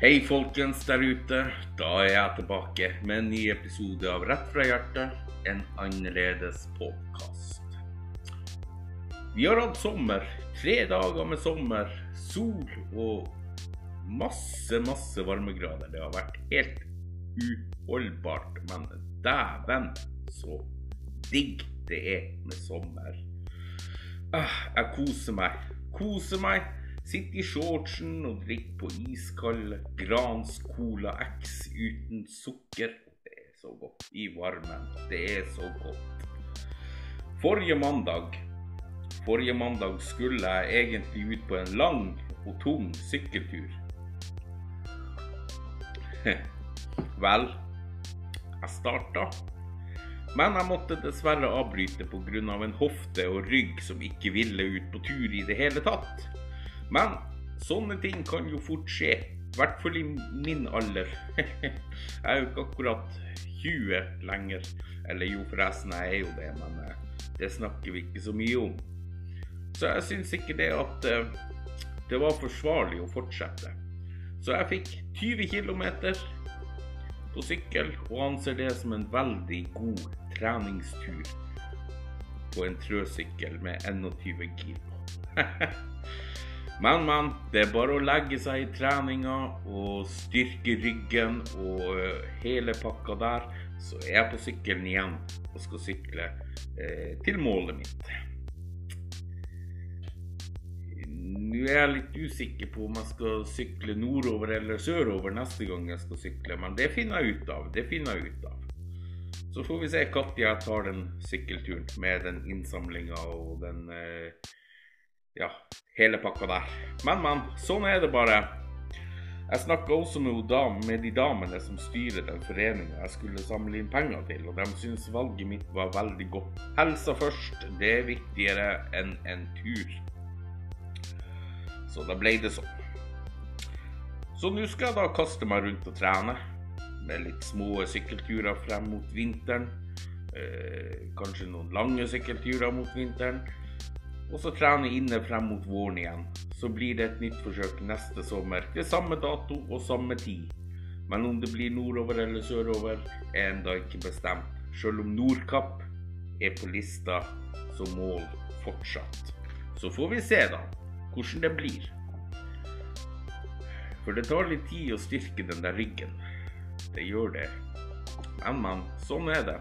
Hei, folkens der ute. Da er jeg tilbake med en ny episode av Rett fra hjertet, en annerledes podkast. Vi har hatt sommer. Tre dager med sommer, sol og masse, masse varmegrader. Det har vært helt uholdbart. Men dæven så digg det er med sommer. Ah, jeg koser meg. Koser meg. Sitter i shortsen og drikk på iskald Grans Cola X uten sukker. Det er så godt i varmen. Det er så godt. Forrige mandag Forrige mandag skulle jeg egentlig ut på en lang og tung sykkeltur. Vel, jeg starta. Men jeg måtte dessverre avbryte pga. Av en hofte og rygg som ikke ville ut på tur i det hele tatt. Men sånne ting kan jo fort skje. I hvert fall i min alder. jeg er jo ikke akkurat 20 lenger. Eller jo, forresten, jeg er jo det, men eh, det snakker vi ikke så mye om. Så jeg syns ikke det at eh, det var forsvarlig å fortsette. Så jeg fikk 20 km på sykkel, og anser det som en veldig god treningstur på en trøsykkel med 21 kilo. men, men. Det er bare å legge seg i treninga og styrke ryggen og eh, hele pakka der, så er jeg på sykkelen igjen og skal sykle eh, til målet mitt. Nå er jeg litt usikker på om jeg skal sykle nordover eller sørover neste gang jeg skal sykle, men det finner jeg ut av. Det finner jeg ut av. Så får vi se når jeg tar den sykkelturen med den innsamlinga og den eh, Ja, hele pakka der. Men, men. Sånn er det bare. Jeg snakka også med, dam, med, de damene som styrer den foreninga jeg skulle samle inn penger til, og de syntes valget mitt var veldig godt. Helsa først, det er viktigere enn en tur. Så da ble det sånn. Så nå skal jeg da kaste meg rundt og trene. Med litt små sykkelturer frem mot vinteren. Eh, kanskje noen lange sykkelturer mot vinteren. Og så trene inne frem mot våren igjen. Så blir det et nytt forsøk neste sommer til samme dato og samme tid. Men om det blir nordover eller sørover, er ennå ikke bestemt. Selv om Nordkapp er på lista som mål fortsatt. Så får vi se, da hvordan det blir. For det tar litt tid å styrke den der ryggen. Det gjør det. Men, men, sånn er det.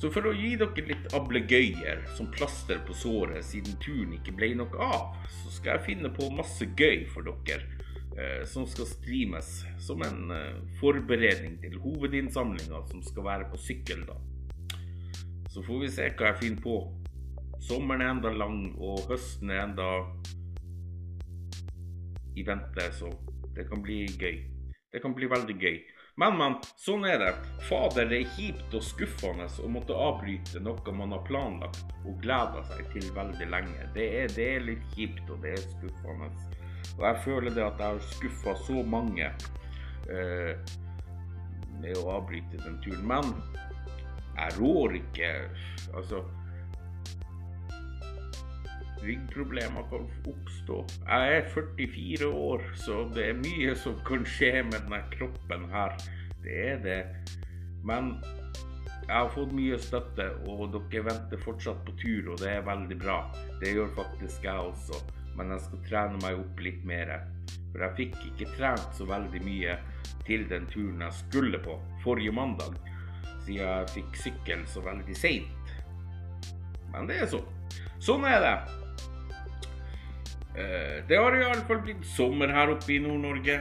Så for å gi dere litt ablegøyer som plaster på såret siden turen ikke ble noe av, så skal jeg finne på masse gøy for dere eh, som skal streames som en eh, forberedning til hovedinnsamlinga som skal være på sykkel, da. Så får vi se hva jeg finner på. Sommeren er enda lang, og høsten er enda i vente, så det kan bli gøy. Det kan bli veldig gøy. Men, men, sånn er det. Fader, det er kjipt og skuffende å måtte avbryte noe man har planlagt og gleda seg til veldig lenge. Det er, det er, litt kjipt, og det er skuffende. Og jeg føler det at jeg har skuffa så mange eh, med å avbryte den turen. Men jeg rår ikke Altså ryggproblemer kan oppstå. Jeg er 44 år, så det er mye som kan skje med denne kroppen her. Det er det. Men jeg har fått mye støtte, og dere venter fortsatt på tur, og det er veldig bra. Det gjør faktisk jeg også, men jeg skal trene meg opp litt mer. For jeg fikk ikke trent så veldig mye til den turen jeg skulle på forrige mandag, siden jeg fikk sykkel så veldig seint. Men det er sånn. Sånn er det. Eh, det har iallfall blitt sommer her oppe i Nord-Norge.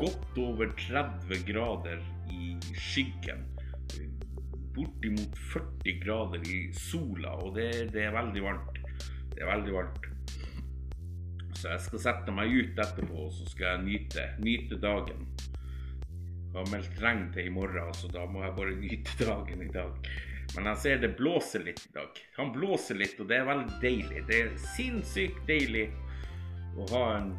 Godt over 30 grader i skyggen. Bortimot 40 grader i sola, og det, det, er veldig varmt. Det er veldig varmt. Så jeg skal sette meg ut etterpå, og så skal jeg nyte, nyte dagen. Jeg har meldt regn til i morgen, så da må jeg bare nyte dagen i dag. Men jeg ser det blåser litt i dag. Han blåser litt, og det er veldig deilig. Det er sinnssykt deilig å ha en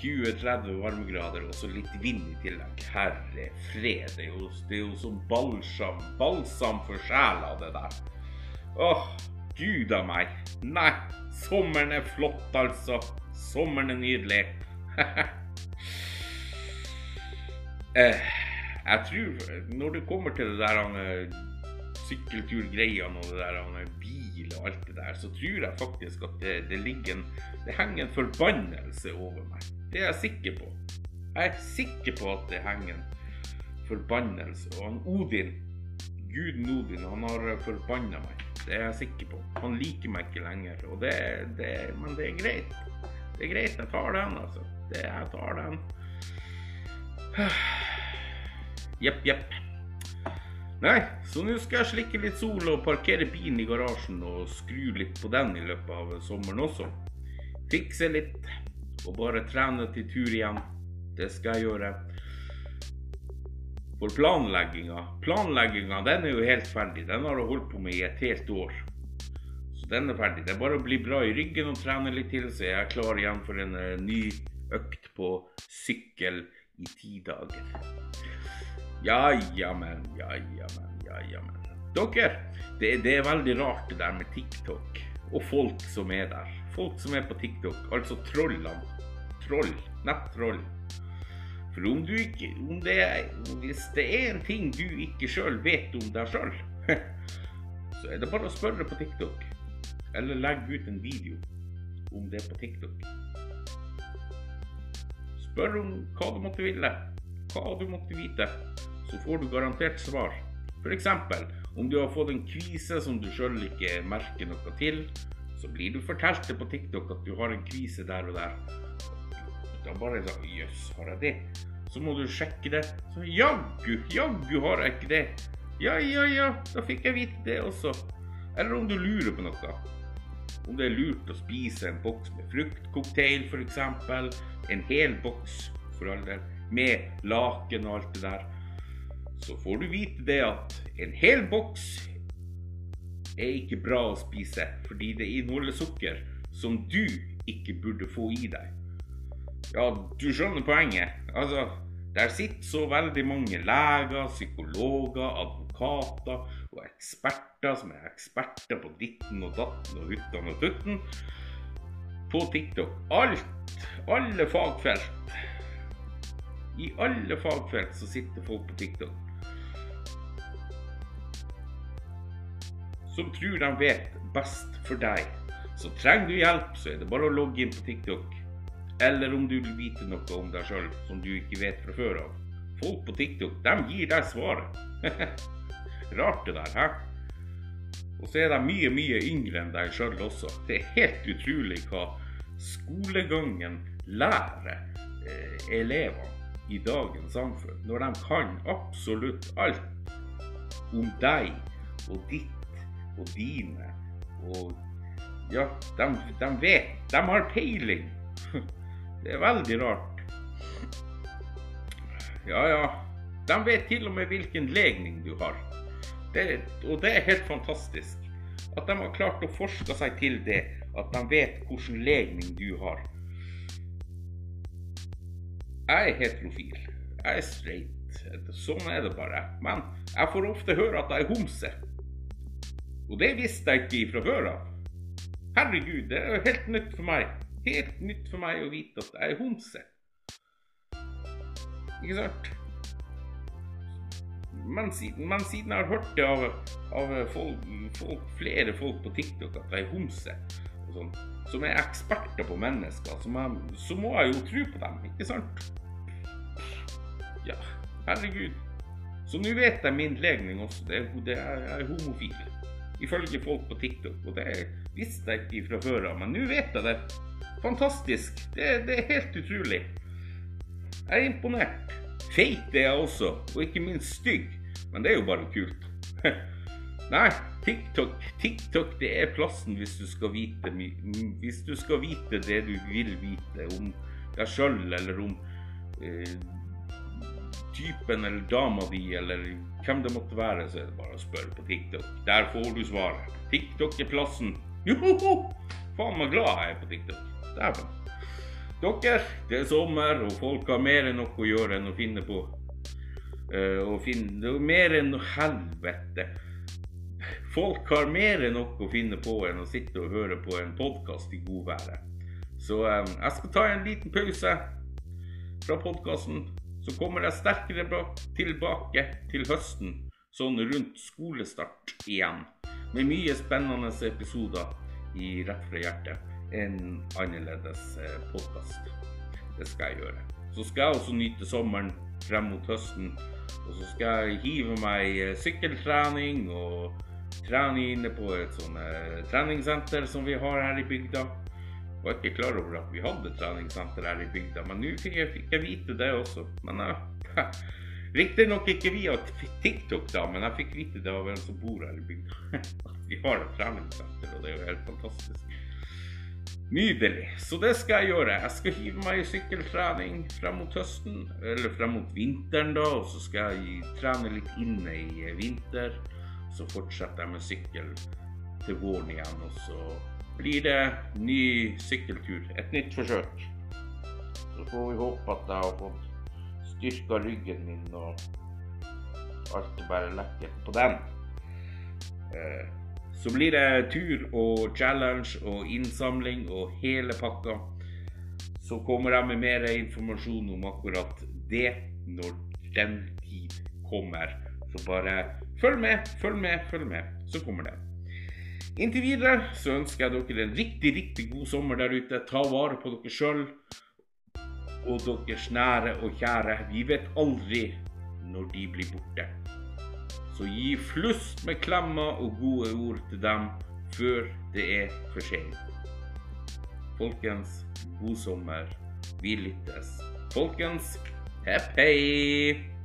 20-30 varmegrader og så litt vind i tillegg. Herre fred. Det er jo, det er jo som balsam. Balsam for sjela, det der. Åh, gud a meg. Nei, sommeren er flott, altså. Sommeren er nydelig. eh, Jeg tror når det kommer til det der eh, sykkelturgreiene og det der eh, bil og alt det der, så tror jeg faktisk at det, det ligger en Det henger en forbannelse over meg. Det er jeg sikker på. Jeg er sikker på at det henger en forbannelse. Og han Odin, guden Odin, han har forbanna meg. Det er jeg sikker på. Han liker meg ikke lenger. Og det, det, men det er greit. Det er greit. Jeg tar den, altså. Det, jeg tar den. Jepp, jepp. Nei, så nå skal jeg slikke litt sol og parkere bilen i garasjen og skru litt på den i løpet av sommeren også. Fikse litt og bare trene til tur igjen. Det skal jeg gjøre. For planlegginga Planlegginga den er jo helt ferdig. Den har jeg holdt på med i et helt år. Så den er ferdig. Det er bare å bli bra i ryggen og trene litt til, så jeg er klar igjen for en uh, ny økt på sykkel i ti dager. Ja, jammen, ja, jammen, ja, jammen. Dere, det, det er veldig rart det der med TikTok og folk som er der. Folk som er på TikTok, altså trollene. Troll. Nettroll. For om du ikke om det Hvis det er en ting du ikke sjøl vet om deg sjøl, så er det bare å spørre på TikTok. Eller legge ut en video om det på TikTok. Spør om hva du måtte ville, hva du måtte vite, så får du garantert svar. F.eks. om du har fått en kvise som du sjøl ikke merker noe til, så blir du fortalt det på TikTok at du har en kvise der og der. Da bare sånn Jøss, har jeg det? Så må du sjekke det. Så jaggu, jaggu har jeg ikke det. Ja, ja, ja, da fikk jeg vite det også. Eller om du lurer på noe. Om det er lurt å spise en boks med fruktcocktail f.eks. En hel boks for all del. Med laken og alt det der. Så får du vite det at en hel boks er ikke bra å spise fordi det inneholder sukker som du ikke burde få i deg. Ja, du skjønner poenget. Altså, der sitter så veldig mange leger, psykologer, advokater og eksperter som er eksperter på ditten og datten og hutten og tutten på TikTok. Alt. Alle fagfelt. I alle fagfelt så sitter folk på TikTok. Som tror de vet best for deg. Så trenger du hjelp, så er det bare å logge inn på TikTok eller om du vil vite noe om deg sjøl som du ikke vet fra før av. Folk på TikTok, de gir deg svaret. Rart det der, hæ? Og så er de mye, mye yngre enn deg sjøl også. Det er helt utrolig hva skolegangen lærer eh, elevene i dagens samfunn. Når de kan absolutt alt om deg og ditt og dine. Og ja, de, de vet. De har peiling. Det er veldig rart. Ja, ja. De vet til og med hvilken legning du har. Det, og det er helt fantastisk. At de har klart å forske seg til det. At de vet hvilken legning du har. Jeg er heterofil. Jeg er straight. Sånn er det bare. Men jeg får ofte høre at jeg er homse. Og det visste jeg ikke fra før av. Herregud, det er jo helt nytt for meg helt nytt for meg å vite at jeg er homse. Ikke sant? Men siden, men siden jeg har hørt det av, av folk, folk, flere folk på TikTok at jeg er homse, sånn, som er eksperter på mennesker, jeg, så må jeg jo tro på dem, ikke sant? Ja, herregud. Så nå vet jeg min legning også. Det, det er, jeg er homofil. Ifølge folk på TikTok. Og det visste jeg ikke fra før av, men nå vet jeg det. Fantastisk. Det, det, er helt utrolig. Jeg er imponert. Feit er jeg også, og ikke minst stygg. Men det er jo bare kult. Nei, TikTok, TikTok det er plassen hvis du skal vite Hvis du skal vite det du vil vite om deg sjøl, eller om eh, typen eller dama di, eller hvem det måtte være, så er det bare å spørre på TikTok. Der får du svaret. TikTok er plassen. Joho! Faen meg glad jeg er på TikTok. Dæven. Dere, det er sommer, og folk har mer enn nok å gjøre enn å finne på uh, å finne, Mer enn helvete. Folk har mer enn nok å finne på enn å sitte og høre på en podkast i godværet. Så um, jeg skal ta en liten pause. fra podkasten, så kommer jeg sterkere tilbake til høsten, sånn rundt skolestart igjen. Med mye spennende episoder i Rett fra hjertet. En annerledes eh, podkast. Det skal jeg gjøre. Så skal jeg også nyte sommeren frem mot høsten. Og så skal jeg hive meg i sykkeltrening og trene inne på et sånt eh, treningssenter som vi har her i bygda. Var ikke klar over at vi hadde treningssenter her i bygda, men nå fikk fikk jeg vite det også. Men ja, Riktignok ikke via TikTok, da, men jeg fikk vite det av en som bor her i bygda. Vi har et treningssenter, og det er jo helt fantastisk. Nydelig. Så det skal jeg gjøre. Jeg skal hive meg i sykkeltrening frem mot høsten, eller frem mot vinteren, da. Og så skal jeg trene litt inne i vinter. Så fortsetter jeg med sykkel til våren igjen, og så blir det ny sykkeltur. Et nytt forsøk. Så får vi håpe at jeg har fått styrka ryggen min, og alt bare lekkert på den. Eh, så blir det tur og challenge og innsamling og hele pakka. Så kommer jeg med mer informasjon om akkurat det når den tid kommer. Så bare følg med, følg med, følg med. Så kommer det. Inntil videre så ønsker jeg dere en riktig, riktig god sommer der ute. Ta vare på dere sjøl og deres nære og kjære. Vi vet aldri når de blir borte. Så gi flust med klemmer og gode ord til dem før det er for sent. Folkens, god sommer. Vi lyttes. Folkens, hepp hei!